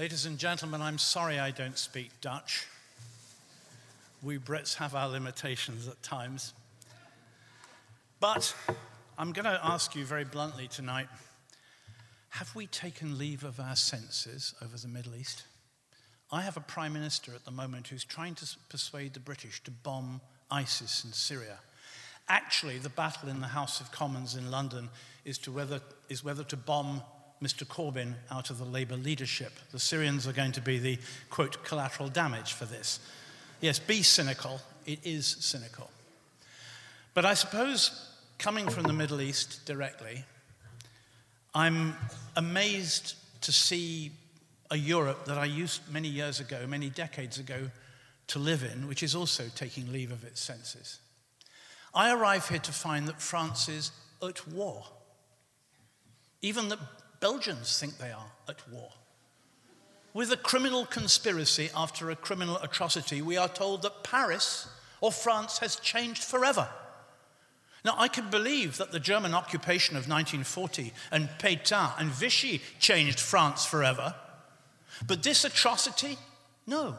Ladies and gentlemen, I'm sorry I don't speak Dutch. We Brits have our limitations at times. But I'm going to ask you very bluntly tonight have we taken leave of our senses over the Middle East? I have a prime minister at the moment who's trying to persuade the British to bomb ISIS in Syria. Actually, the battle in the House of Commons in London is, to whether, is whether to bomb Mr. Corbyn out of the Labour leadership. The Syrians are going to be the, quote, collateral damage for this. Yes, be cynical. It is cynical. But I suppose coming from the Middle East directly, I'm amazed to see a Europe that I used many years ago, many decades ago, to live in, which is also taking leave of its senses. I arrive here to find that France is at war. Even that Belgians think they are at war. With a criminal conspiracy after a criminal atrocity, we are told that Paris or France has changed forever. Now, I can believe that the German occupation of 1940 and Pétain and Vichy changed France forever, but this atrocity, no.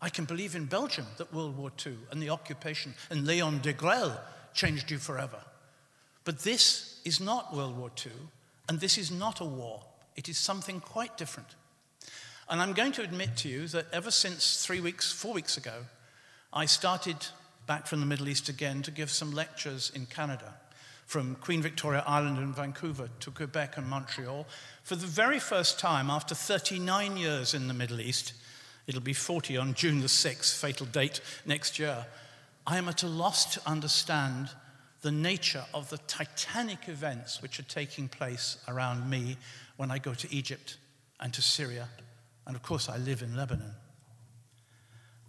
I can believe in Belgium that World War II and the occupation and Leon Degrelle changed you forever. But this is not World War II, and this is not a war, it is something quite different. And I'm going to admit to you that ever since three weeks, four weeks ago, I started back from the Middle East again to give some lectures in Canada, from Queen Victoria Island and Vancouver to Quebec and Montreal. For the very first time, after 39 years in the Middle East, it'll be 40 on June the 6th, fatal date next year, I am at a loss to understand the nature of the titanic events which are taking place around me when I go to Egypt and to Syria. And of course, I live in Lebanon.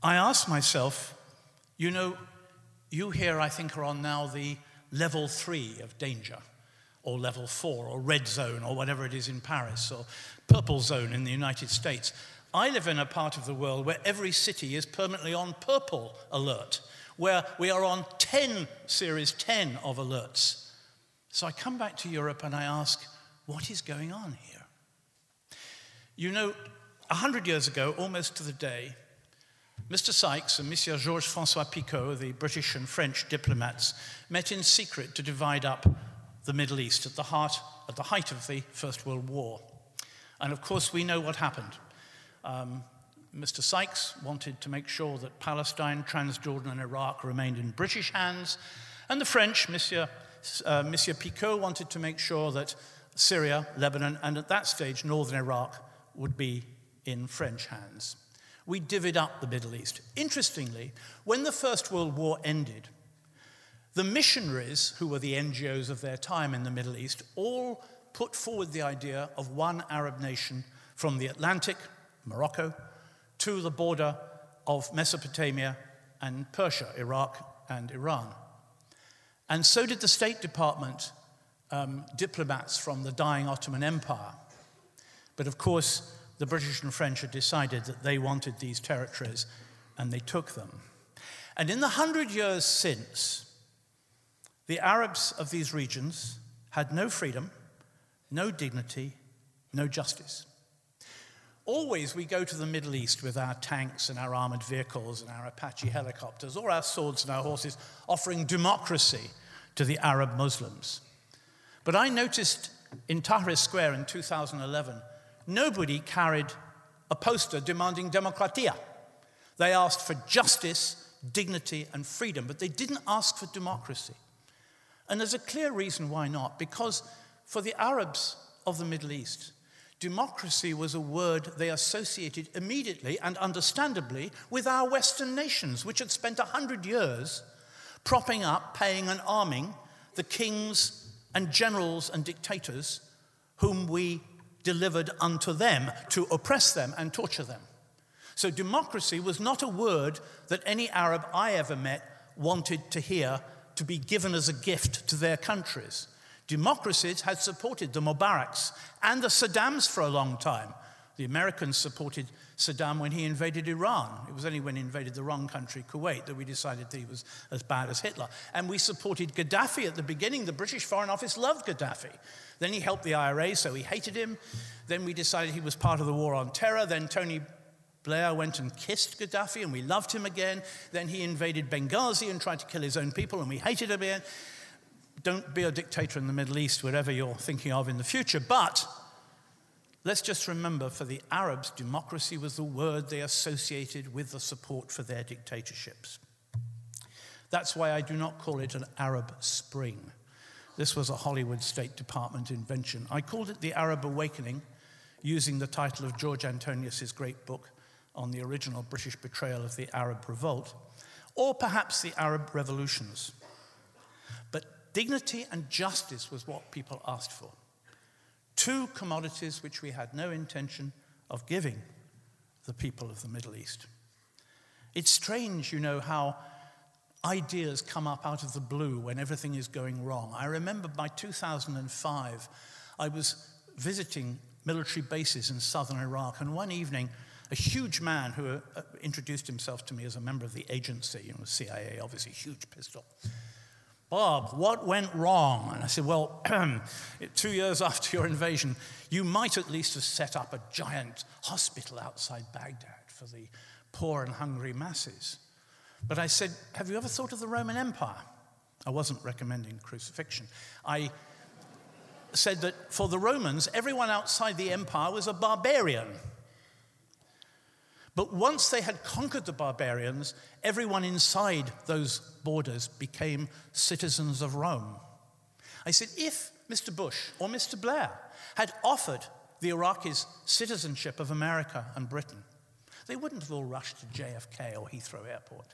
I ask myself, you know, you here, I think, are on now the level three of danger, or level four, or red zone, or whatever it is in Paris, or purple zone in the United States. I live in a part of the world where every city is permanently on purple alert where we are on 10, series 10 of alerts. So I come back to Europe and I ask, what is going on here? You know, 100 years ago, almost to the day, Mr. Sykes and Monsieur Georges Francois Picot, the British and French diplomats, met in secret to divide up the Middle East at the, heart, at the height of the First World War. And of course, we know what happened. Um, Mr. Sykes wanted to make sure that Palestine, Transjordan, and Iraq remained in British hands, and the French, Monsieur, uh, Monsieur Picot, wanted to make sure that Syria, Lebanon, and at that stage, northern Iraq would be in French hands. We divvied up the Middle East. Interestingly, when the First World War ended, the missionaries, who were the NGOs of their time in the Middle East, all put forward the idea of one Arab nation from the Atlantic, Morocco, to the border of Mesopotamia and Persia, Iraq and Iran. And so did the State Department um, diplomats from the dying Ottoman Empire. But of course, the British and French had decided that they wanted these territories and they took them. And in the hundred years since, the Arabs of these regions had no freedom, no dignity, no justice. Always we go to the Middle East with our tanks and our armored vehicles and our Apache helicopters or our swords and our horses, offering democracy to the Arab Muslims. But I noticed in Tahrir Square in 2011, nobody carried a poster demanding democratia. They asked for justice, dignity, and freedom, but they didn't ask for democracy. And there's a clear reason why not, because for the Arabs of the Middle East, Democracy was a word they associated immediately and understandably with our Western nations, which had spent a hundred years propping up, paying, and arming the kings and generals and dictators whom we delivered unto them to oppress them and torture them. So, democracy was not a word that any Arab I ever met wanted to hear to be given as a gift to their countries. Democracies had supported the Mubaraks and the Saddams for a long time, The Americans supported Saddam when he invaded Iran. It was only when he invaded the wrong country, Kuwait, that we decided that he was as bad as Hitler. And we supported Gaddafi at the beginning. The British Foreign Office loved Gaddafi. Then he helped the IRA, so we hated him. Then we decided he was part of the war on terror. Then Tony Blair went and kissed Gaddafi, and we loved him again. Then he invaded Benghazi and tried to kill his own people, and we hated him again. Don't be a dictator in the Middle East, wherever you're thinking of in the future. But Let's just remember for the Arabs, democracy was the word they associated with the support for their dictatorships. That's why I do not call it an Arab Spring. This was a Hollywood State Department invention. I called it the Arab Awakening, using the title of George Antonius's great book on the original British betrayal of the Arab Revolt, or perhaps the Arab Revolutions. Dignity and justice was what people asked for two commodities which we had no intention of giving the people of the Middle East. It's strange, you know, how ideas come up out of the blue when everything is going wrong. I remember by 2005, I was visiting military bases in southern Iraq, and one evening, a huge man who uh, introduced himself to me as a member of the agency, you know, CIA, obviously, huge pistol, Bob, what went wrong? And I said, Well, two years after your invasion, you might at least have set up a giant hospital outside Baghdad for the poor and hungry masses. But I said, Have you ever thought of the Roman Empire? I wasn't recommending crucifixion. I said that for the Romans, everyone outside the empire was a barbarian. But once they had conquered the barbarians, everyone inside those borders became citizens of Rome. I said, if Mr. Bush or Mr. Blair had offered the Iraqis citizenship of America and Britain, they wouldn't have all rushed to JFK or Heathrow Airport,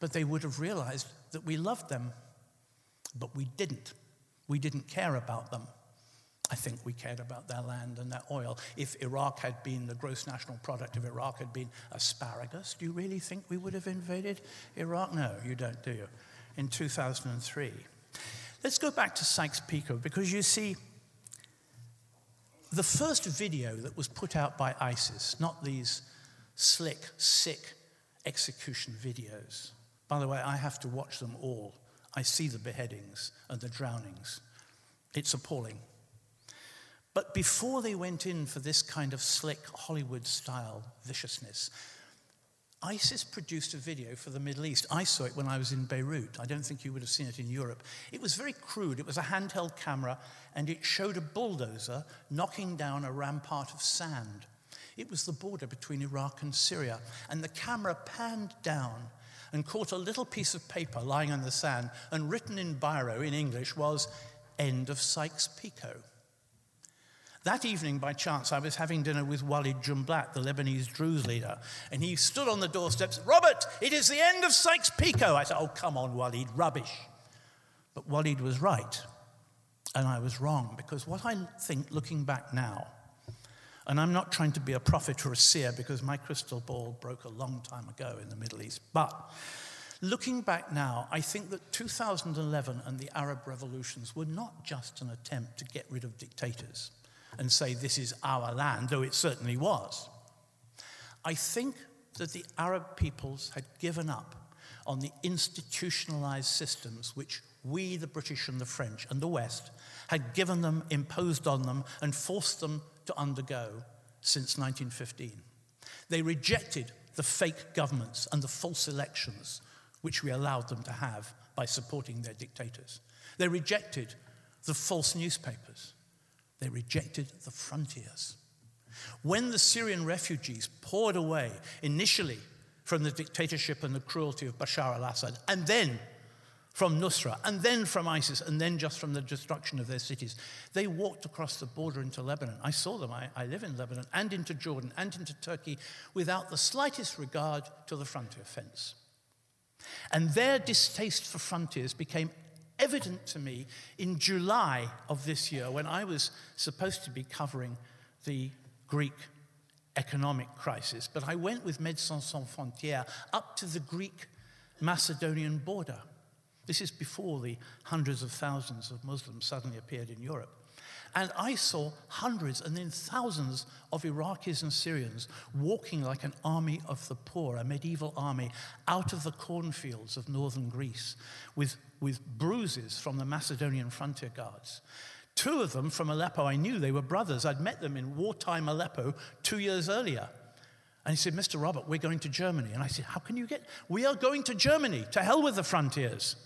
but they would have realized that we loved them. But we didn't. We didn't care about them. I think we cared about their land and their oil. If Iraq had been, the gross national product of Iraq had been asparagus, do you really think we would have invaded Iraq? No, you don't, do you? In 2003. Let's go back to Sykes-Picot because you see, the first video that was put out by ISIS, not these slick, sick execution videos. By the way, I have to watch them all. I see the beheadings and the drownings. It's appalling. But before they went in for this kind of slick Hollywood style viciousness, ISIS produced a video for the Middle East. I saw it when I was in Beirut. I don't think you would have seen it in Europe. It was very crude. It was a handheld camera, and it showed a bulldozer knocking down a rampart of sand. It was the border between Iraq and Syria. And the camera panned down and caught a little piece of paper lying on the sand, and written in biro in English was, End of Sykes Picot. That evening, by chance, I was having dinner with Walid Jumblat, the Lebanese Druze leader, and he stood on the doorsteps. Robert, it is the end of Sykes Picot. I said, Oh, come on, Walid, rubbish. But Walid was right, and I was wrong, because what I think looking back now, and I'm not trying to be a prophet or a seer because my crystal ball broke a long time ago in the Middle East, but looking back now, I think that 2011 and the Arab revolutions were not just an attempt to get rid of dictators and say, This is our land, though it certainly was. I think that the Arab peoples had given up on the institutionalized systems which we, the British and the French and the West, had given them, imposed on them, and forced them to undergo since 1915. They rejected the fake governments and the false elections which we allowed them to have by supporting their dictators. They rejected the false newspapers. They rejected the frontiers. When the Syrian refugees poured away initially from the dictatorship and the cruelty of Bashar al Assad, and then from Nusra, and then from ISIS, and then just from the destruction of their cities, they walked across the border into Lebanon. I saw them, I, I live in Lebanon, and into Jordan, and into Turkey, without the slightest regard to the frontier fence. And their distaste for frontiers became evident to me in July of this year when I was supposed to be covering the Greek economic crisis. But I went with Médecins Sans Frontières up to the Greek Macedonian border. This is before the hundreds of thousands of Muslims suddenly appeared in Europe. And I saw hundreds and then thousands of Iraqis and Syrians walking like an army of the poor, a medieval army, out of the cornfields of northern Greece with, with bruises from the Macedonian frontier guards. Two of them from Aleppo, I knew they were brothers. I'd met them in wartime Aleppo two years earlier. And he said, Mr. Robert, we're going to Germany. And I said, How can you get? We are going to Germany. To hell with the frontiers.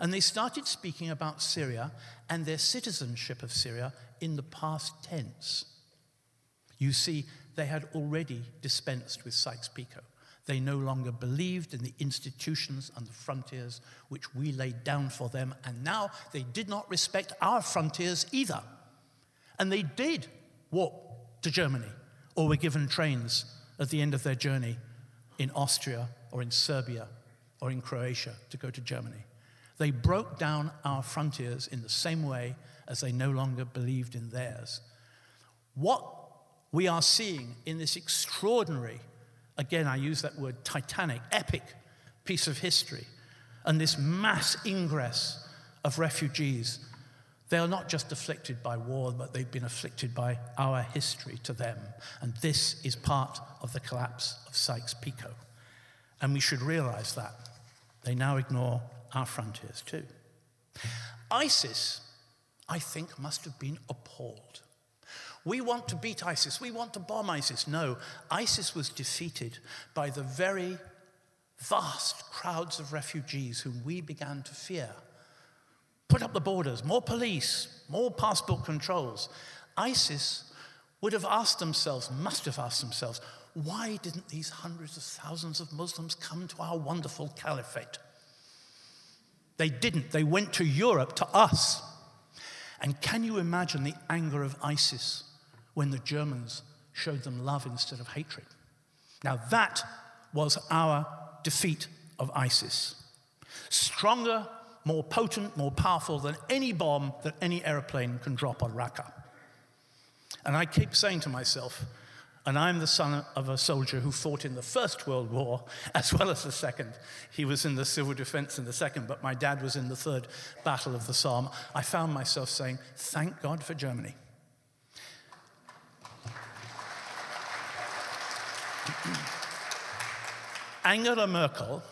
And they started speaking about Syria and their citizenship of Syria in the past tense. You see, they had already dispensed with Sykes Picot. They no longer believed in the institutions and the frontiers which we laid down for them, and now they did not respect our frontiers either. And they did walk to Germany or were given trains at the end of their journey in Austria or in Serbia or in Croatia to go to Germany. They broke down our frontiers in the same way as they no longer believed in theirs. What we are seeing in this extraordinary, again, I use that word titanic, epic piece of history, and this mass ingress of refugees, they are not just afflicted by war, but they've been afflicted by our history to them. And this is part of the collapse of Sykes Picot. And we should realize that. They now ignore our frontiers too. ISIS, I think, must have been appalled. We want to beat ISIS. We want to bomb ISIS. No, ISIS was defeated by the very vast crowds of refugees whom we began to fear. Put up the borders, more police, more passport controls. ISIS would have asked themselves, must have asked themselves, why didn't these hundreds of thousands of Muslims come to our wonderful caliphate? They didn't. They went to Europe, to us. And can you imagine the anger of ISIS when the Germans showed them love instead of hatred? Now, that was our defeat of ISIS. Stronger, more potent, more powerful than any bomb that any aeroplane can drop on Raqqa. And I keep saying to myself, and I'm the son of a soldier who fought in the First World War as well as the Second. He was in the civil defense in the Second, but my dad was in the Third Battle of the Somme. I found myself saying, Thank God for Germany. Angela Merkel,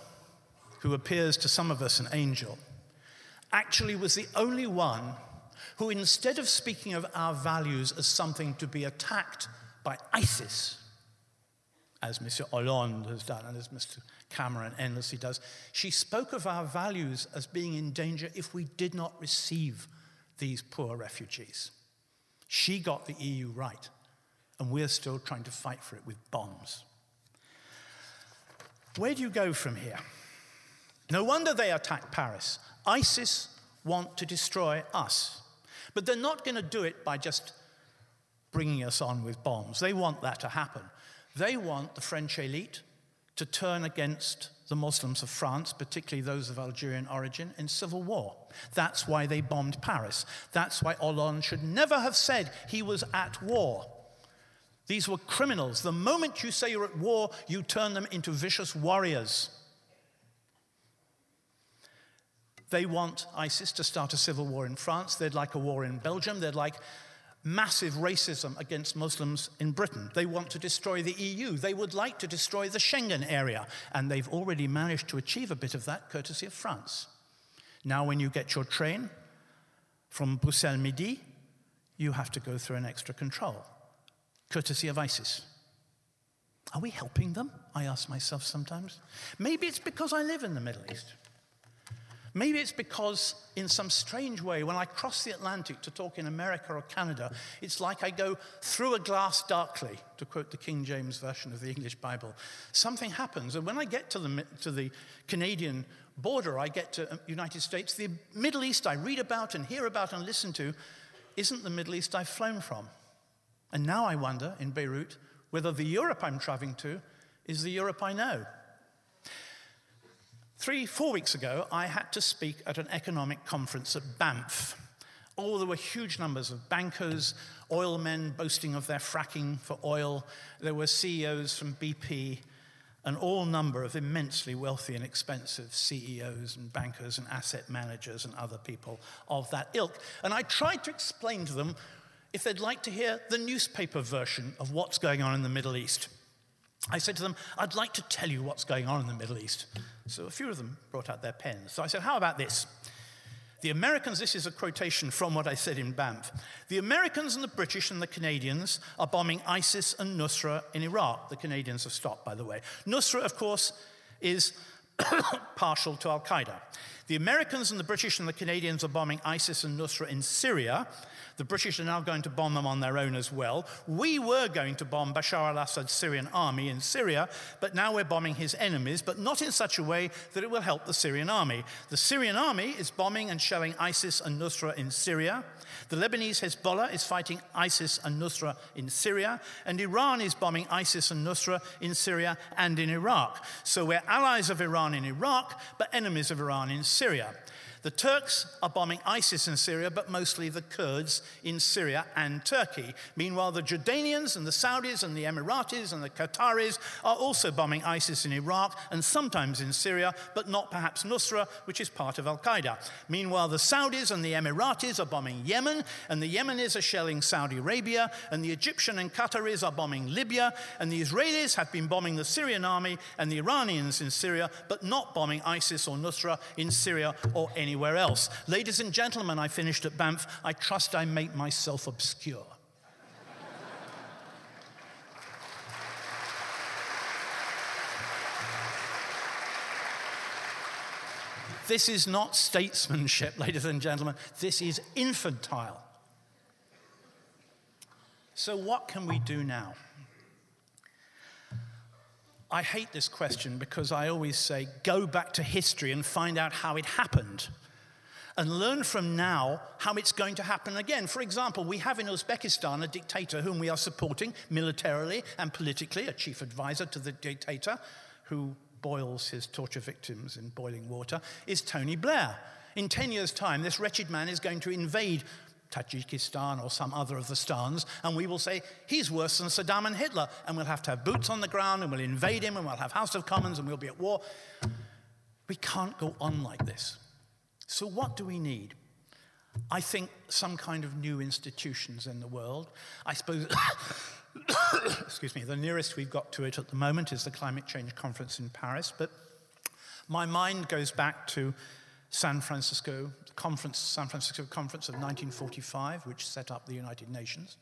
who appears to some of us an angel, actually was the only one who, instead of speaking of our values as something to be attacked by ISIS, as Mr. Hollande has done and as Mr. Cameron endlessly does. She spoke of our values as being in danger if we did not receive these poor refugees. She got the EU right, and we're still trying to fight for it with bombs. Where do you go from here? No wonder they attacked Paris. ISIS want to destroy us. But they're not going to do it by just bringing us on with bombs. They want that to happen. They want the French elite to turn against the Muslims of France, particularly those of Algerian origin, in civil war. That's why they bombed Paris. That's why Hollande should never have said he was at war. These were criminals. The moment you say you're at war, you turn them into vicious warriors. They want ISIS to start a civil war in France. They'd like a war in Belgium. They'd like massive racism against Muslims in Britain. They want to destroy the EU. They would like to destroy the Schengen area. And they've already managed to achieve a bit of that courtesy of France. Now, when you get your train from Bruxelles Midi, you have to go through an extra control, courtesy of ISIS. Are we helping them? I ask myself sometimes. Maybe it's because I live in the Middle East. Maybe it's because, in some strange way, when I cross the Atlantic to talk in America or Canada, it's like I go through a glass darkly, to quote the King James Version of the English Bible. Something happens, and when I get to the, to the Canadian border, I get to uh, United States, the Middle East I read about and hear about and listen to isn't the Middle East I've flown from. And now I wonder, in Beirut, whether the Europe I'm traveling to is the Europe I know. Three, four weeks ago, I had to speak at an economic conference at Banff. Oh, there were huge numbers of bankers, oil men boasting of their fracking for oil. There were CEOs from BP, an all number of immensely wealthy and expensive CEOs and bankers and asset managers and other people of that ilk. And I tried to explain to them if they'd like to hear the newspaper version of what's going on in the Middle East. I said to them, I'd like to tell you what's going on in the Middle East. So a few of them brought out their pens. So I said, How about this? The Americans, this is a quotation from what I said in Banff. The Americans and the British and the Canadians are bombing ISIS and Nusra in Iraq. The Canadians have stopped, by the way. Nusra, of course, is partial to Al Qaeda. The Americans and the British and the Canadians are bombing ISIS and Nusra in Syria. The British are now going to bomb them on their own as well. We were going to bomb Bashar al Assad's Syrian army in Syria, but now we're bombing his enemies, but not in such a way that it will help the Syrian army. The Syrian army is bombing and shelling ISIS and Nusra in Syria. The Lebanese Hezbollah is fighting ISIS and Nusra in Syria, and Iran is bombing ISIS and Nusra in Syria and in Iraq. So we're allies of Iran in Iraq, but enemies of Iran in Syria. Syria. The Turks are bombing ISIS in Syria, but mostly the Kurds in Syria and Turkey. Meanwhile, the Jordanians and the Saudis and the Emiratis and the Qataris are also bombing ISIS in Iraq and sometimes in Syria, but not perhaps Nusra, which is part of Al Qaeda. Meanwhile, the Saudis and the Emiratis are bombing Yemen, and the Yemenis are shelling Saudi Arabia, and the Egyptian and Qataris are bombing Libya, and the Israelis have been bombing the Syrian army and the Iranians in Syria, but not bombing ISIS or Nusra in Syria or any anywhere else. Ladies and gentlemen, I finished at Banff. I trust I make myself obscure. This is not statesmanship, ladies and gentlemen. This is infantile. So, what can we do now? I hate this question because I always say go back to history and find out how it happened and learn from now how it's going to happen again. For example, we have in Uzbekistan a dictator whom we are supporting militarily and politically, a chief advisor to the dictator who boils his torture victims in boiling water, is Tony Blair. In 10 years' time, this wretched man is going to invade Tajikistan or some other of the stans, and we will say, he's worse than Saddam and Hitler, and we'll have to have boots on the ground, and we'll invade him, and we'll have House of Commons, and we'll be at war. We can't go on like this. So, what do we need? I think some kind of new institutions in the world. I suppose, excuse me, the nearest we've got to it at the moment is the Climate Change Conference in Paris, but my mind goes back to San Francisco, the conference, San Francisco Conference of 1945, which set up the United Nations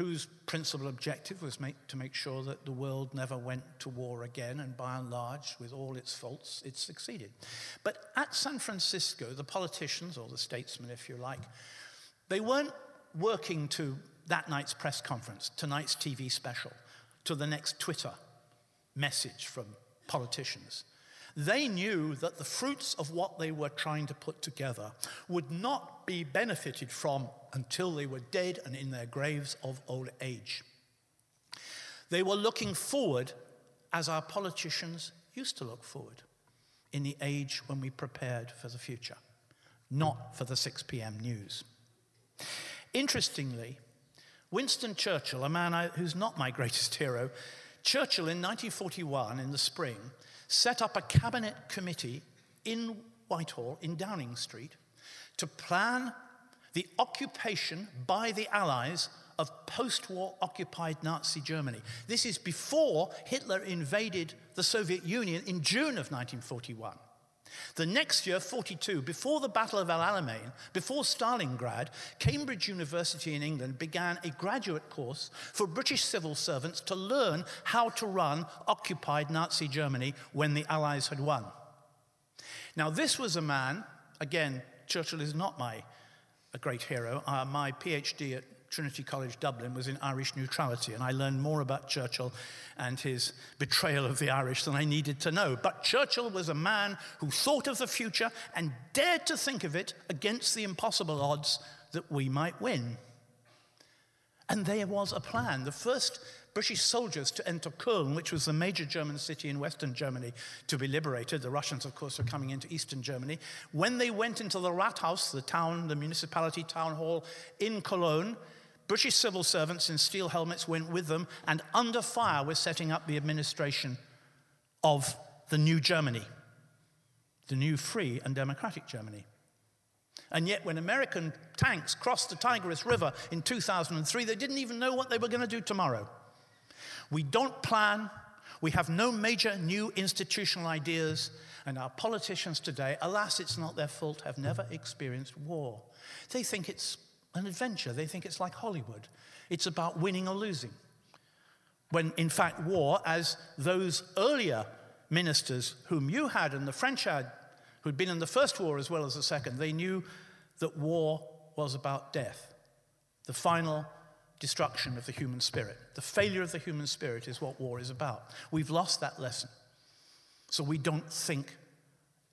whose principal objective was make, to make sure that the world never went to war again, and by and large, with all its faults, it succeeded. But at San Francisco, the politicians, or the statesmen, if you like, they weren't working to that night's press conference, tonight's TV special, to the next Twitter message from politicians. They knew that the fruits of what they were trying to put together would not be benefited from until they were dead and in their graves of old age. They were looking forward as our politicians used to look forward in the age when we prepared for the future, not for the 6 p.m. news. Interestingly, Winston Churchill, a man who's not my greatest hero, Churchill in 1941 in the spring set up a cabinet committee in Whitehall, in Downing Street, to plan the occupation by the Allies of post war occupied Nazi Germany. This is before Hitler invaded the Soviet Union in June of 1941. The next year, 42, before the Battle of El Alamein, before Stalingrad, Cambridge University in England began a graduate course for British civil servants to learn how to run occupied Nazi Germany when the Allies had won. Now, this was a man, again, Churchill is not my a great hero. Uh, my PhD at Trinity College Dublin was in Irish neutrality, and I learned more about Churchill and his betrayal of the Irish than I needed to know. But Churchill was a man who thought of the future and dared to think of it against the impossible odds that we might win. And there was a plan. The first British soldiers to enter Köln, which was the major German city in Western Germany, to be liberated. The Russians, of course, were coming into Eastern Germany. When they went into the Rathaus, the town, the municipality town hall in Cologne, British civil servants in steel helmets went with them, and under fire were setting up the administration of the new Germany, the new free and democratic Germany. And yet, when American tanks crossed the Tigris River in 2003, they didn't even know what they were going to do tomorrow. We don't plan, we have no major new institutional ideas, and our politicians today, alas, it's not their fault, have never experienced war. They think it's an adventure, they think it's like Hollywood. It's about winning or losing. When, in fact, war, as those earlier ministers whom you had and the French had, who'd been in the First War as well as the Second, they knew that war was about death, the final destruction of the human spirit. The failure of the human spirit is what war is about. We've lost that lesson. So we don't think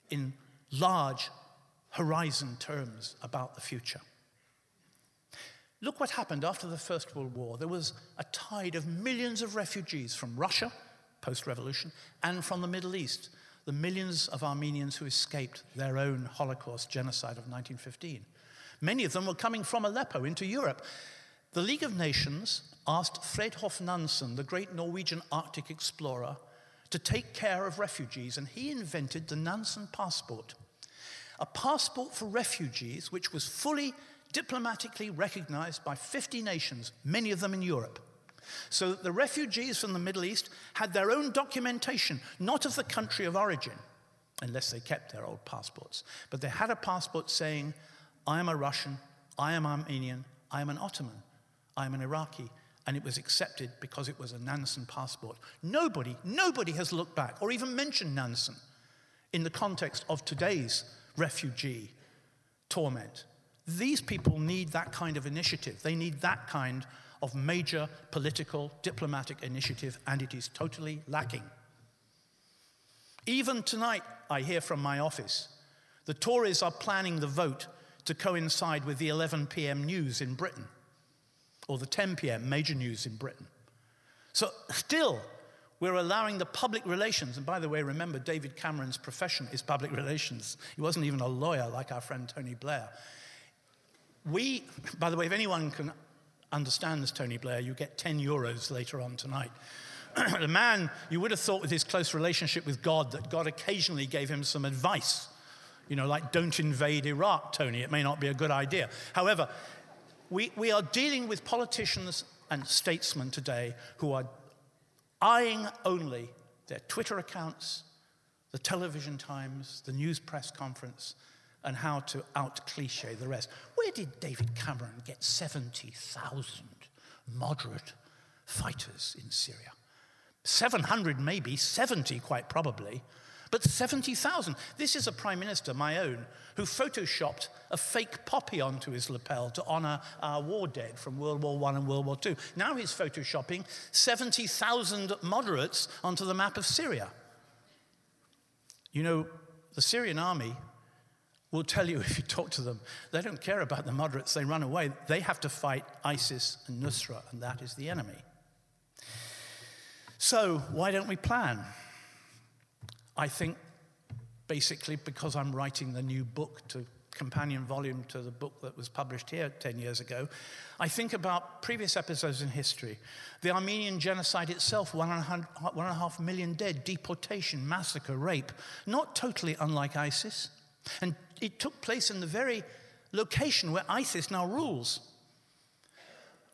in large horizon terms about the future. Look what happened after the First World War. There was a tide of millions of refugees from Russia, post revolution, and from the Middle East, the millions of Armenians who escaped their own Holocaust genocide of 1915. Many of them were coming from Aleppo into Europe. The League of Nations asked Fridtjof Nansen, the great Norwegian Arctic explorer, to take care of refugees, and he invented the Nansen passport. A passport for refugees which was fully diplomatically recognized by 50 nations, many of them in Europe. So that the refugees from the Middle East had their own documentation, not of the country of origin, unless they kept their old passports, but they had a passport saying, I am a Russian, I am Armenian, I am an Ottoman, I am an Iraqi, and it was accepted because it was a Nansen passport. Nobody, nobody has looked back or even mentioned Nansen in the context of today's refugee torment. These people need that kind of initiative. They need that kind of major political, diplomatic initiative, and it is totally lacking. Even tonight, I hear from my office, the Tories are planning the vote to coincide with the 11 p.m. news in Britain, or the 10 p.m. major news in Britain. So, still, we're allowing the public relations, and by the way, remember David Cameron's profession is public relations. He wasn't even a lawyer like our friend Tony Blair. We, by the way, if anyone can understand this, Tony Blair, you get 10 euros later on tonight. the man, you would have thought with his close relationship with God that God occasionally gave him some advice. You know, like, don't invade Iraq, Tony. It may not be a good idea. However, we, we are dealing with politicians and statesmen today who are eyeing only their Twitter accounts, the television times, the news press conference, and how to out cliche the rest. Where did David Cameron get 70,000 moderate fighters in Syria? 700 maybe, 70 quite probably, but 70,000. This is a prime minister, my own, who photoshopped a fake poppy onto his lapel to honor our war dead from World War I and World War II. Now he's photoshopping 70,000 moderates onto the map of Syria. You know, the Syrian army will tell you if you talk to them, they don't care about the moderates, they run away. They have to fight ISIS and Nusra, and that is the enemy. So, why don't we plan? I think basically because I'm writing the new book to companion volume to the book that was published here 10 years ago, I think about previous episodes in history. The Armenian genocide itself, one and, a, one and a half million dead, deportation, massacre, rape, not totally unlike ISIS. And it took place in the very location where ISIS now rules.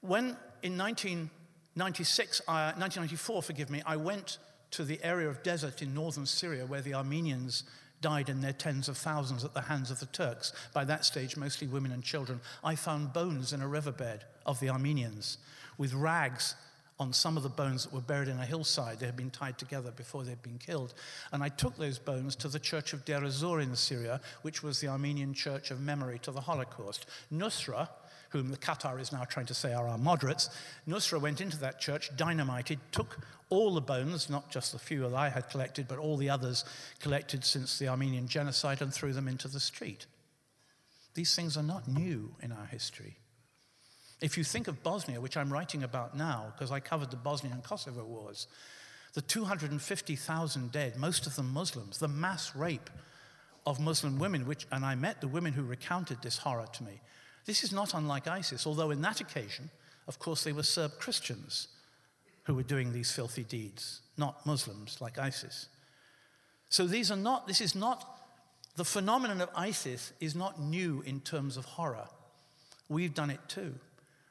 When in 1996, uh, 1994, forgive me, I went to the area of desert in northern Syria where the Armenians died in their tens of thousands at the hands of the Turks. By that stage, mostly women and children. I found bones in a riverbed of the Armenians with rags on some of the bones that were buried in a hillside. They had been tied together before they'd been killed. And I took those bones to the church of Deir ez-Zor in Syria, which was the Armenian church of memory to the Holocaust. Nusra, whom the Qatar is now trying to say are our moderates, Nusra went into that church, dynamited, took all the bones, not just the few that I had collected, but all the others collected since the Armenian genocide, and threw them into the street. These things are not new in our history. If you think of Bosnia, which I'm writing about now, because I covered the Bosnia and Kosovo wars, the 250,000 dead, most of them Muslims, the mass rape of Muslim women, which, and I met the women who recounted this horror to me. This is not unlike ISIS, although in that occasion, of course, they were Serb Christians who were doing these filthy deeds, not Muslims like ISIS. So these are not, this is not The phenomenon of ISIS is not new in terms of horror. We've done it too,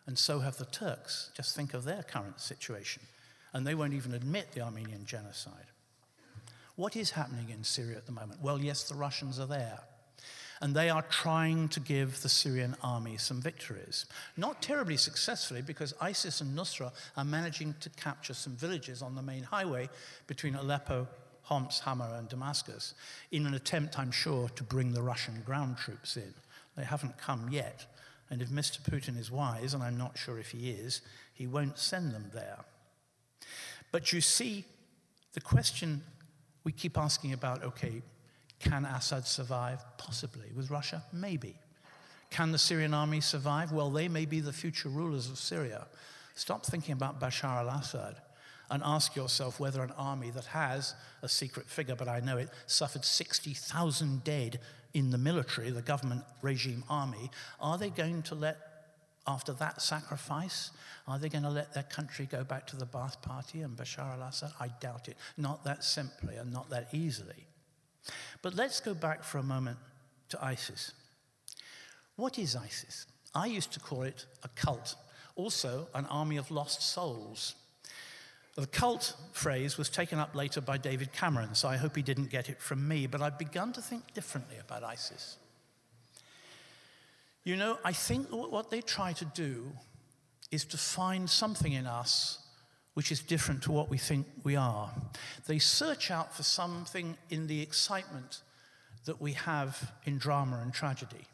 and so have the Turks. Just think of their current situation. And they won't even admit the Armenian genocide. What is happening in Syria at the moment? Well, yes, the Russians are there. And they are trying to give the Syrian army some victories. Not terribly successfully, because ISIS and Nusra are managing to capture some villages on the main highway between Aleppo, Homs, Hama, and Damascus in an attempt, I'm sure, to bring the Russian ground troops in. They haven't come yet. And if Mr. Putin is wise, and I'm not sure if he is, he won't send them there. But you see, the question we keep asking about okay, can Assad survive? Possibly. With Russia? Maybe. Can the Syrian army survive? Well, they may be the future rulers of Syria. Stop thinking about Bashar al Assad and ask yourself whether an army that has a secret figure, but I know it, suffered 60,000 dead in the military, the government regime army, are they going to let, after that sacrifice, are they going to let their country go back to the Ba'ath Party and Bashar al Assad? I doubt it. Not that simply and not that easily. But let's go back for a moment to ISIS. What is ISIS? I used to call it a cult, also an army of lost souls. The cult phrase was taken up later by David Cameron, so I hope he didn't get it from me, but I've begun to think differently about ISIS. You know, I think what they try to do is to find something in us which is different to what we think we are. They search out for something in the excitement that we have in drama and tragedy.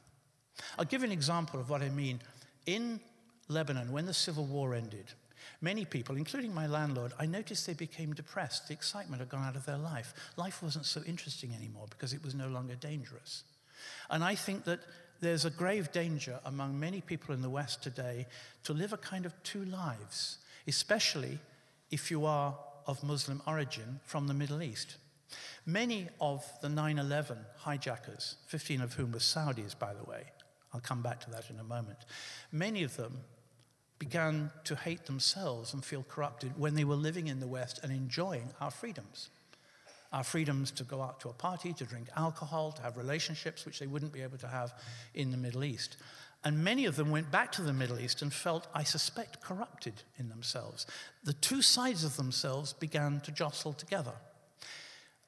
I'll give an example of what I mean. In Lebanon, when the civil war ended, many people, including my landlord, I noticed they became depressed. The excitement had gone out of their life. Life wasn't so interesting anymore because it was no longer dangerous. And I think that there's a grave danger among many people in the West today to live a kind of two lives especially if you are of Muslim origin from the Middle East. Many of the 9 11 hijackers, 15 of whom were Saudis, by the way, I'll come back to that in a moment, many of them began to hate themselves and feel corrupted when they were living in the West and enjoying our freedoms. Our freedoms to go out to a party, to drink alcohol, to have relationships which they wouldn't be able to have in the Middle East. And many of them went back to the Middle East and felt, I suspect, corrupted in themselves. The two sides of themselves began to jostle together.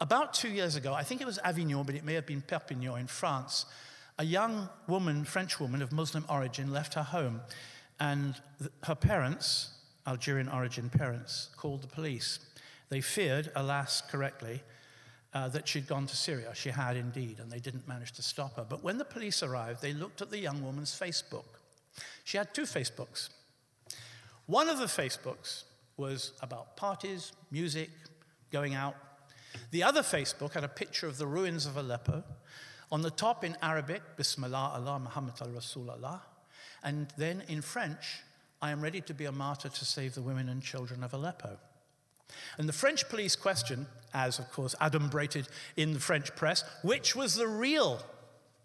About two years ago, I think it was Avignon, but it may have been Perpignan in France, a young woman, French woman of Muslim origin, left her home. And her parents, Algerian origin parents, called the police. They feared, alas, correctly, uh, that she'd gone to Syria. She had indeed, and they didn't manage to stop her. But when the police arrived, they looked at the young woman's Facebook. She had two Facebooks. One of the Facebooks was about parties, music, going out. The other Facebook had a picture of the ruins of Aleppo. On the top in Arabic, Bismillah Allah Muhammad al Rasulullah. And then in French, I am ready to be a martyr to save the women and children of Aleppo. And the French police question, as of course adumbrated in the French press, which was the real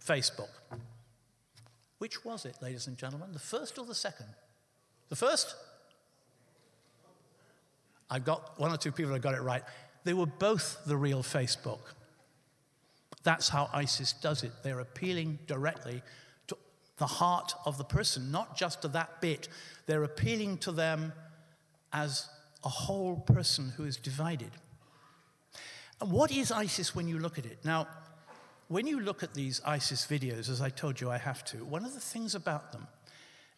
Facebook? Which was it, ladies and gentlemen? The first or the second? The first? I've got one or two people that got it right. They were both the real Facebook. That's how ISIS does it. They're appealing directly the heart of the person, not just to that bit. They're appealing to them as a whole person who is divided. And what is ISIS when you look at it? Now, when you look at these ISIS videos, as I told you I have to, one of the things about them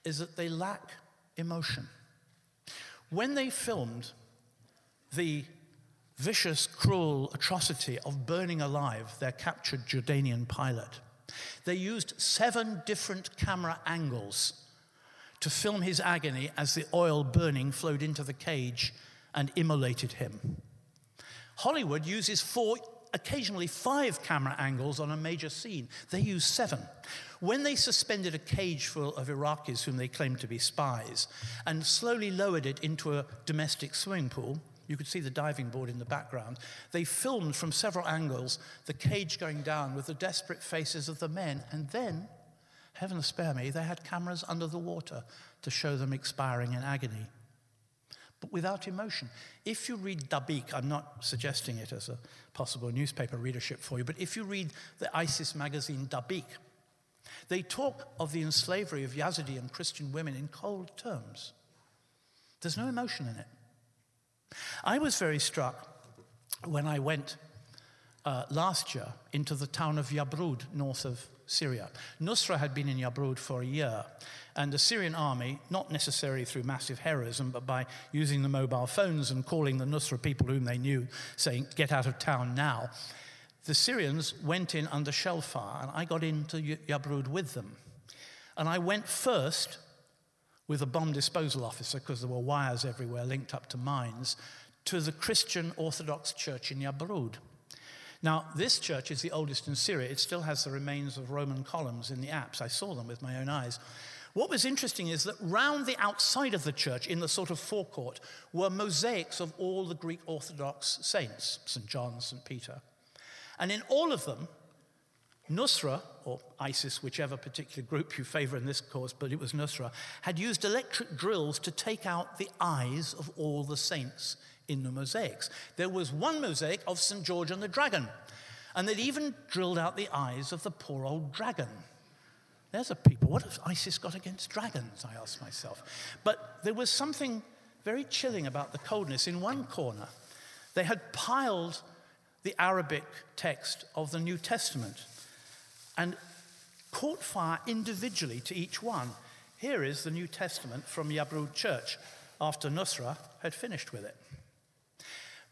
is that they lack emotion. When they filmed the vicious, cruel atrocity of burning alive their captured Jordanian pilot, they used seven different camera angles to film his agony as the oil burning flowed into the cage and immolated him. Hollywood uses four, occasionally five camera angles on a major scene. They use seven. When they suspended a cage full of Iraqis whom they claimed to be spies and slowly lowered it into a domestic swimming pool, you could see the diving board in the background. They filmed from several angles the cage going down with the desperate faces of the men, and then heaven spare me, they had cameras under the water to show them expiring in agony. but without emotion. If you read Dabiq, I'm not suggesting it as a possible newspaper readership for you, but if you read the ISIS magazine Dabiq, they talk of the enslavery of Yazidi and Christian women in cold terms. There's no emotion in it. I was very struck when I went uh, last year into the town of Yabrud, north of Syria. Nusra had been in Yabrud for a year, and the Syrian army, not necessarily through massive heroism, but by using the mobile phones and calling the Nusra people whom they knew, saying, Get out of town now, the Syrians went in under shell fire, and I got into Yabrud with them. And I went first with a bomb disposal officer, because there were wires everywhere linked up to mines, to the Christian Orthodox Church in Yabrud. Now, this church is the oldest in Syria. It still has the remains of Roman columns in the apse. I saw them with my own eyes. What was interesting is that round the outside of the church, in the sort of forecourt, were mosaics of all the Greek Orthodox saints St. John, St. Peter. And in all of them, Nusra, or ISIS, whichever particular group you favor in this cause, but it was Nusra, had used electric drills to take out the eyes of all the saints in the mosaics. There was one mosaic of St. George and the dragon, and they'd even drilled out the eyes of the poor old dragon. There's a people. What has ISIS got against dragons? I asked myself. But there was something very chilling about the coldness. In one corner, they had piled the Arabic text of the New Testament and caught fire individually to each one. Here is the New Testament from Yabrud Church after Nusra had finished with it.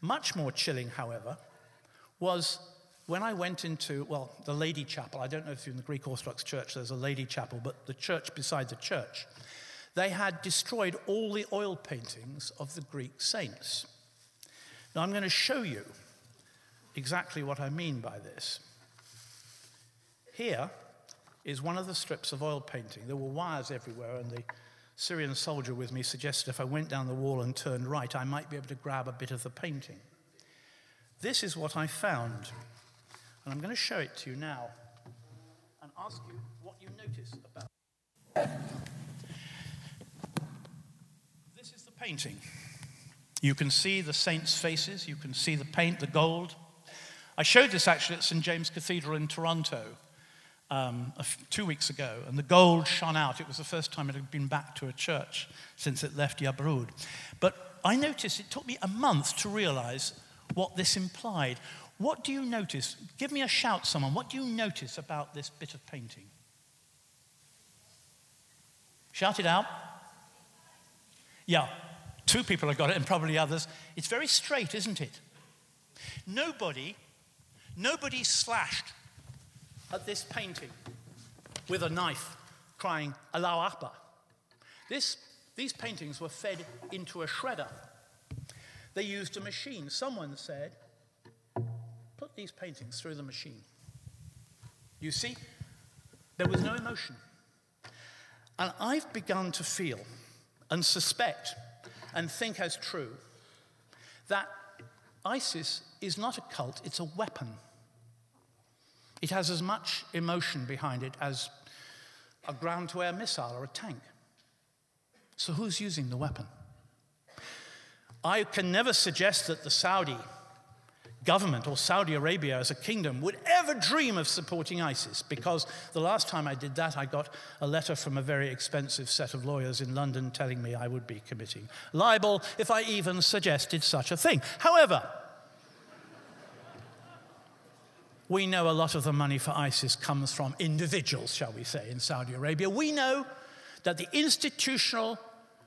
Much more chilling, however, was when I went into, well, the Lady Chapel. I don't know if you're in the Greek Orthodox Church, there's a Lady Chapel, but the church beside the church. They had destroyed all the oil paintings of the Greek saints. Now, I'm going to show you exactly what I mean by this. Here is one of the strips of oil painting. There were wires everywhere, and the Syrian soldier with me suggested if I went down the wall and turned right, I might be able to grab a bit of the painting. This is what I found, and I'm going to show it to you now and ask you what you notice about it. This is the painting. You can see the saints' faces, you can see the paint, the gold. I showed this actually at St. James Cathedral in Toronto um, two weeks ago, and the gold shone out. It was the first time it had been back to a church since it left Yabrud. But I noticed it took me a month to realize what this implied. What do you notice? Give me a shout, someone. What do you notice about this bit of painting? Shout it out. Yeah, two people have got it, and probably others. It's very straight, isn't it? Nobody, nobody slashed at this painting with a knife, crying, Allahu Akbar. This, these paintings were fed into a shredder. They used a machine. Someone said, Put these paintings through the machine. You see, there was no emotion. And I've begun to feel and suspect and think as true that ISIS is not a cult, it's a weapon. It has as much emotion behind it as a ground to air missile or a tank. So, who's using the weapon? I can never suggest that the Saudi government or Saudi Arabia as a kingdom would ever dream of supporting ISIS because the last time I did that, I got a letter from a very expensive set of lawyers in London telling me I would be committing libel if I even suggested such a thing. However, we know a lot of the money for ISIS comes from individuals, shall we say, in Saudi Arabia. We know that the institutional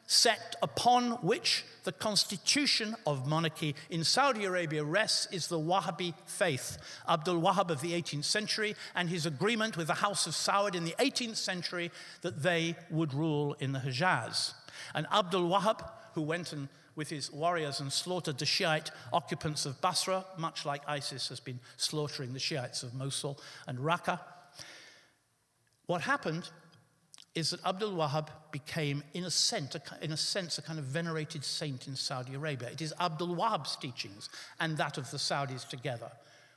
set upon which the constitution of monarchy in Saudi Arabia rests is the Wahhabi faith. Abdul Wahhab of the 18th century and his agreement with the House of Saud in the 18th century that they would rule in the Hijaz. And Abdul Wahhab, who went and with his warriors and slaughtered the Shiite occupants of Basra, much like ISIS has been slaughtering the Shiites of Mosul and Raqqa. What happened is that Abdul Wahhab became, in a, sense, in a sense, a kind of venerated saint in Saudi Arabia. It is Abdul Wahhab's teachings and that of the Saudis together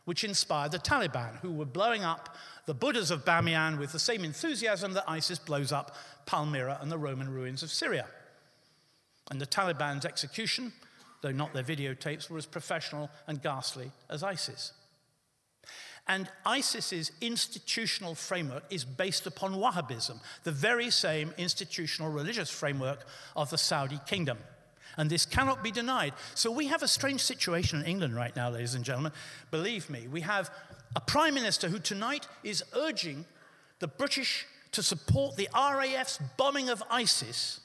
which inspired the Taliban, who were blowing up the Buddhas of Bamiyan with the same enthusiasm that ISIS blows up Palmyra and the Roman ruins of Syria. And the Taliban's execution, though not their videotapes, were as professional and ghastly as ISIS. And ISIS's institutional framework is based upon Wahhabism, the very same institutional religious framework of the Saudi kingdom. And this cannot be denied. So we have a strange situation in England right now, ladies and gentlemen. Believe me, we have a prime minister who tonight is urging the British to support the RAF's bombing of ISIS,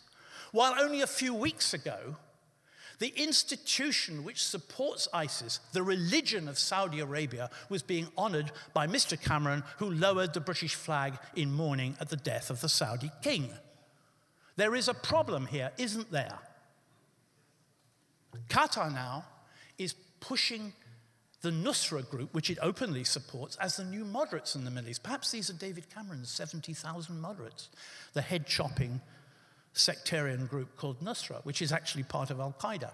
while only a few weeks ago, the institution which supports ISIS, the religion of Saudi Arabia, was being honored by Mr. Cameron, who lowered the British flag in mourning at the death of the Saudi king. There is a problem here, isn't there? Qatar now is pushing the Nusra group, which it openly supports, as the new moderates in the Middle East. Perhaps these are David Cameron's 70,000 moderates, the head chopping sectarian group called Nusra, which is actually part of Al Qaeda.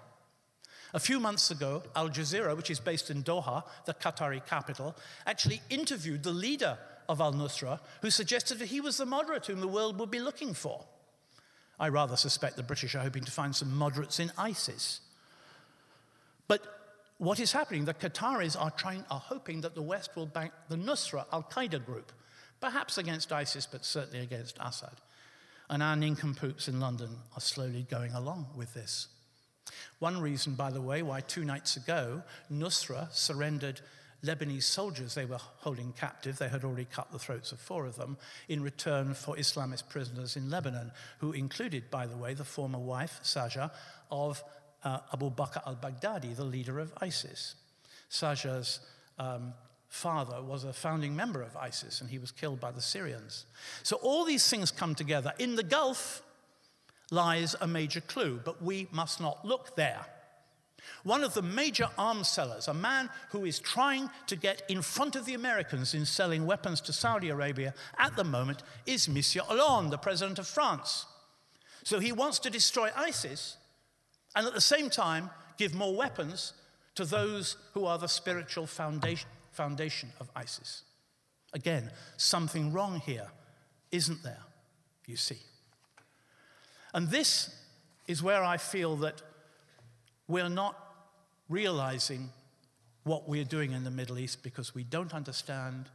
A few months ago, Al Jazeera, which is based in Doha, the Qatari capital, actually interviewed the leader of Al Nusra, who suggested that he was the moderate whom the world would be looking for. I rather suspect the British are hoping to find some moderates in ISIS. But what is happening? The Qataris are, trying, are hoping that the West will bank the Nusra Al Qaeda group, perhaps against ISIS, but certainly against Assad. And our nincompoops in London are slowly going along with this. One reason, by the way, why two nights ago Nusra surrendered Lebanese soldiers they were holding captive, they had already cut the throats of four of them, in return for Islamist prisoners in Lebanon, who included, by the way, the former wife, Saja, of uh, Abu Bakr al Baghdadi, the leader of ISIS. Saja's um, father was a founding member of ISIS and he was killed by the Syrians. So all these things come together. In the Gulf lies a major clue, but we must not look there. One of the major arms sellers, a man who is trying to get in front of the Americans in selling weapons to Saudi Arabia at the moment, is Monsieur Hollande, the president of France. So he wants to destroy ISIS and at the same time give more weapons to those who are the spiritual foundation, foundation of ISIS. Again, something wrong here, isn't there? You see. And this is where I feel that we're not realizing what we're doing in the Middle East because we don't understand,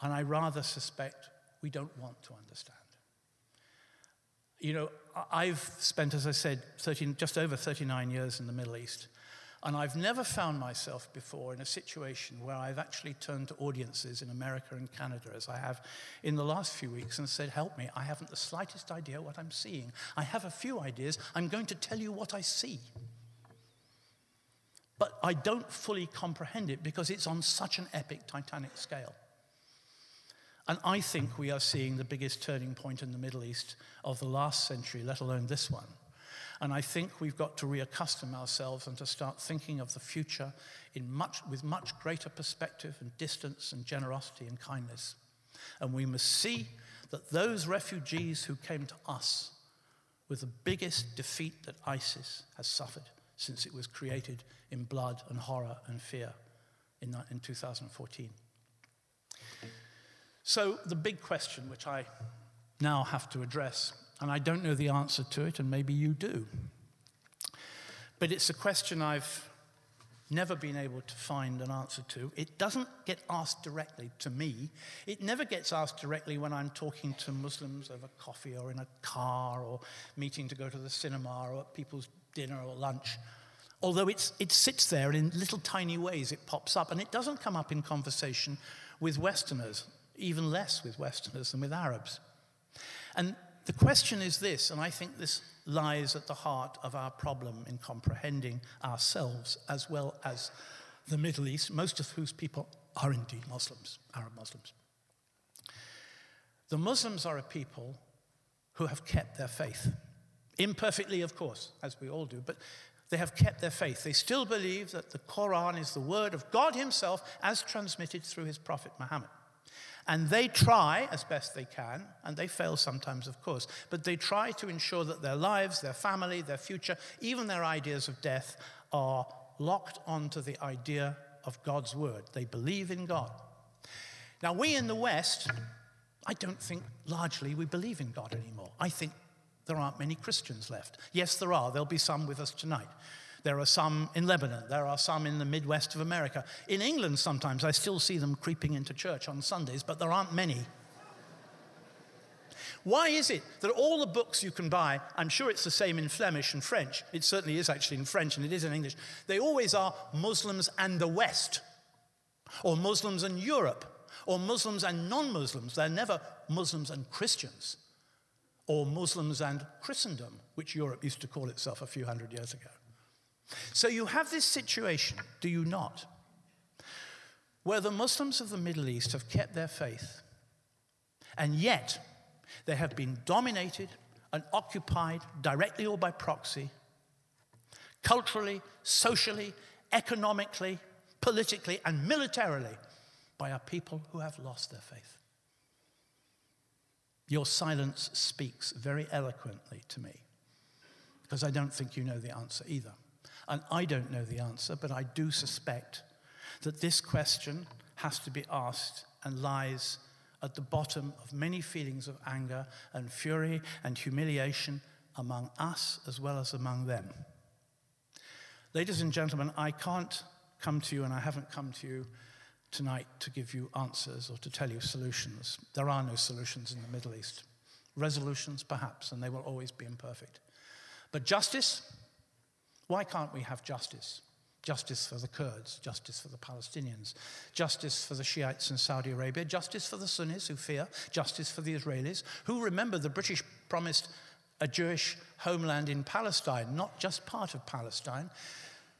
and I rather suspect we don't want to understand. You know, I've spent, as I said, 13, just over 39 years in the Middle East. And I've never found myself before in a situation where I've actually turned to audiences in America and Canada, as I have in the last few weeks, and said, Help me, I haven't the slightest idea what I'm seeing. I have a few ideas. I'm going to tell you what I see. But I don't fully comprehend it because it's on such an epic, titanic scale. And I think we are seeing the biggest turning point in the Middle East of the last century, let alone this one. And I think we've got to reaccustom ourselves and to start thinking of the future in much, with much greater perspective and distance and generosity and kindness. And we must see that those refugees who came to us were the biggest defeat that ISIS has suffered since it was created in blood and horror and fear in, in 2014. So, the big question, which I now have to address, and I don't know the answer to it, and maybe you do, but it's a question I've never been able to find an answer to. It doesn't get asked directly to me. It never gets asked directly when I'm talking to Muslims over coffee or in a car or meeting to go to the cinema or at people's dinner or lunch. Although it sits there and in little tiny ways it pops up, and it doesn't come up in conversation with Westerners even less with Westerners than with Arabs. And the question is this, and I think this lies at the heart of our problem in comprehending ourselves as well as the Middle East, most of whose people are indeed Muslims, Arab Muslims. The Muslims are a people who have kept their faith. Imperfectly, of course, as we all do, but they have kept their faith. They still believe that the Quran is the word of God Himself as transmitted through His Prophet Muhammad. And they try as best they can, and they fail sometimes, of course, but they try to ensure that their lives, their family, their future, even their ideas of death are locked onto the idea of God's word. They believe in God. Now, we in the West, I don't think largely we believe in God anymore. I think There aren't many Christians left. Yes, there are. There'll be some with us tonight. There are some in Lebanon. There are some in the Midwest of America. In England, sometimes I still see them creeping into church on Sundays, but there aren't many. Why is it that all the books you can buy, I'm sure it's the same in Flemish and French, it certainly is actually in French and it is in English, they always are Muslims and the West, or Muslims and Europe, or Muslims and non Muslims. They're never Muslims and Christians, or Muslims and Christendom, which Europe used to call itself a few hundred years ago. So you have this situation, do you not, where the Muslims of the Middle East have kept their faith, and yet they have been dominated and occupied, directly or by proxy, culturally, socially, economically, politically, and militarily by a people who have lost their faith. Your silence speaks very eloquently to me because I don't think you know the answer either. And I don't know the answer, but I do suspect that this question has to be asked and lies at the bottom of many feelings of anger and fury and humiliation among us as well as among them. Ladies and gentlemen, I can't come to you, and I haven't come to you tonight to give you answers or to tell you solutions. There are no solutions in the Middle East. Resolutions, perhaps, and they will always be imperfect. But justice, why can't we have justice? Justice for the Kurds, justice for the Palestinians, justice for the Shiites in Saudi Arabia, justice for the Sunnis who fear, justice for the Israelis, who remember the British promised a Jewish homeland in Palestine, not just part of Palestine,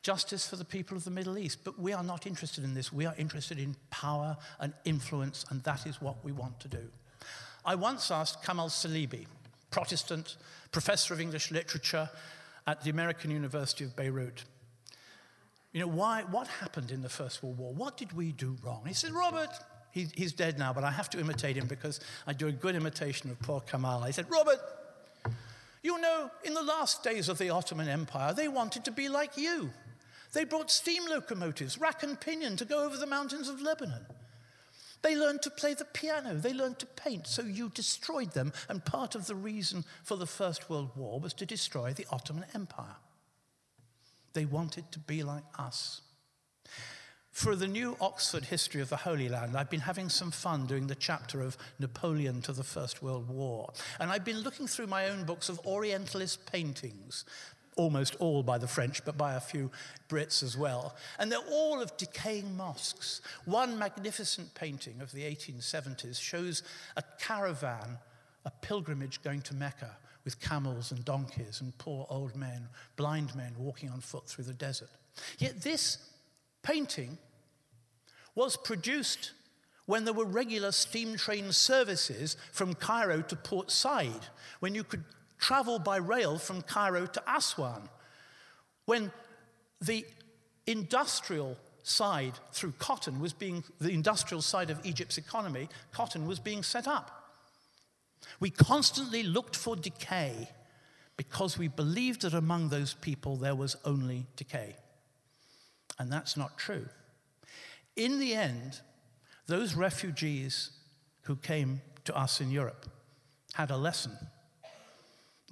justice for the people of the Middle East. But we are not interested in this. We are interested in power and influence, and that is what we want to do. I once asked Kamal Salibi, Protestant, professor of English literature, at the American University of Beirut. You know, why, what happened in the First World War? What did we do wrong? He said, Robert, he, he's dead now, but I have to imitate him because I do a good imitation of poor Kamal. He said, Robert, you know, in the last days of the Ottoman Empire, they wanted to be like you. They brought steam locomotives, rack and pinion, to go over the mountains of Lebanon. They learned to play the piano, they learned to paint, so you destroyed them. And part of the reason for the First World War was to destroy the Ottoman Empire. They wanted to be like us. For the new Oxford History of the Holy Land, I've been having some fun doing the chapter of Napoleon to the First World War. And I've been looking through my own books of Orientalist paintings almost all by the French, but by a few Brits as well. And they're all of decaying mosques. One magnificent painting of the 1870s shows a caravan, a pilgrimage going to Mecca with camels and donkeys and poor old men, blind men walking on foot through the desert. Yet this painting was produced when there were regular steam train services from Cairo to Port Said, when you could travel by rail from Cairo to Aswan. When the industrial side through cotton was being, the industrial side of Egypt's economy, cotton was being set up. We constantly looked for decay because we believed that among those people there was only decay. And that's not true. In the end, those refugees who came to us in Europe had a lesson.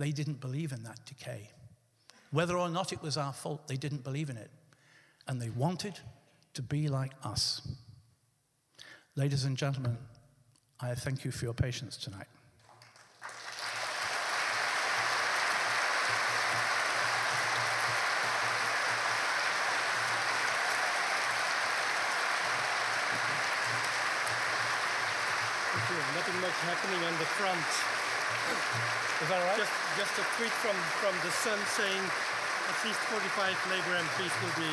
They didn't believe in that decay. Whether or not it was our fault, they didn't believe in it. And they wanted to be like us. Ladies and gentlemen, I thank you for your patience tonight. Nothing much happening on the front. Is that right? Just, just a tweet from, from the Sun saying at least 45 Labour MPs will be.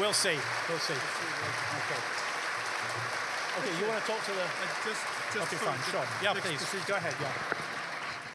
We'll see. We'll see. Okay. Okay, you want to talk to the. Uh, just, just okay, fine, sure. Yeah, please. Go ahead, yeah.